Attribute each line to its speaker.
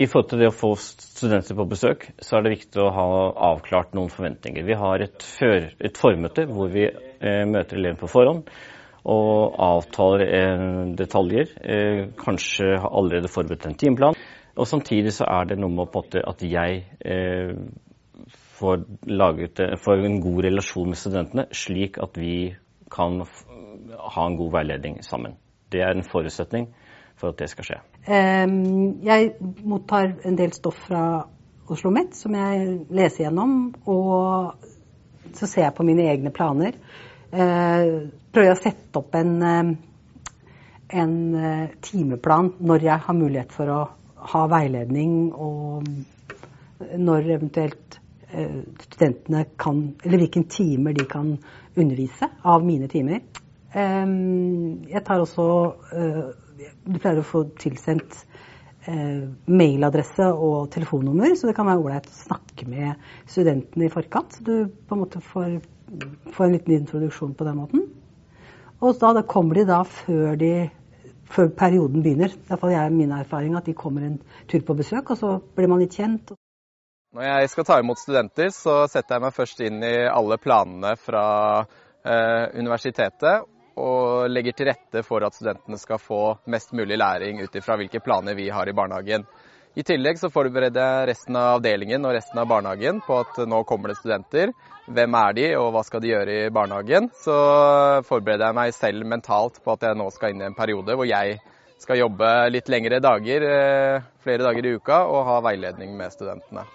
Speaker 1: I forhold til det å få studenter på besøk, så er det viktig å ha avklart noen forventninger. Vi har et, før, et formøte hvor vi eh, møter elevene på forhånd og avtaler eh, detaljer. Eh, kanskje har allerede forberedt en timeplan. Og samtidig så er det noe med måte, at jeg eh, får, laget, får en god relasjon med studentene, slik at vi kan ha en god veiledning sammen. Det er en forutsetning for at det skal skje.
Speaker 2: Jeg mottar en del stoff fra Oslo OsloMet som jeg leser gjennom. Og så ser jeg på mine egne planer. Eh, prøver jeg å sette opp en, en eh, timeplan når jeg har mulighet for å ha veiledning, og når eventuelt eh, studentene kan Eller hvilke timer de kan undervise av mine timer. Jeg tar også du pleier å få tilsendt eh, mailadresse og telefonnummer, så det kan være ålreit å snakke med studentene i forkant. Så du på en måte får, får en liten introduksjon på den måten. Og da, da kommer de da før, de, før perioden begynner. Det er min erfaring at de kommer en tur på besøk, og så blir man litt kjent.
Speaker 3: Når jeg skal ta imot studenter, så setter jeg meg først inn i alle planene fra eh, universitetet og legger til rette for at studentene skal få mest mulig læring ut ifra hvilke planer vi har i barnehagen. I tillegg så forbereder jeg resten av avdelingen og resten av barnehagen på at nå kommer det studenter. Hvem er de, og hva skal de gjøre i barnehagen? Så forbereder jeg meg selv mentalt på at jeg nå skal inn i en periode hvor jeg skal jobbe litt lengre dager, eh, flere dager i uka, og ha veiledning med studentene.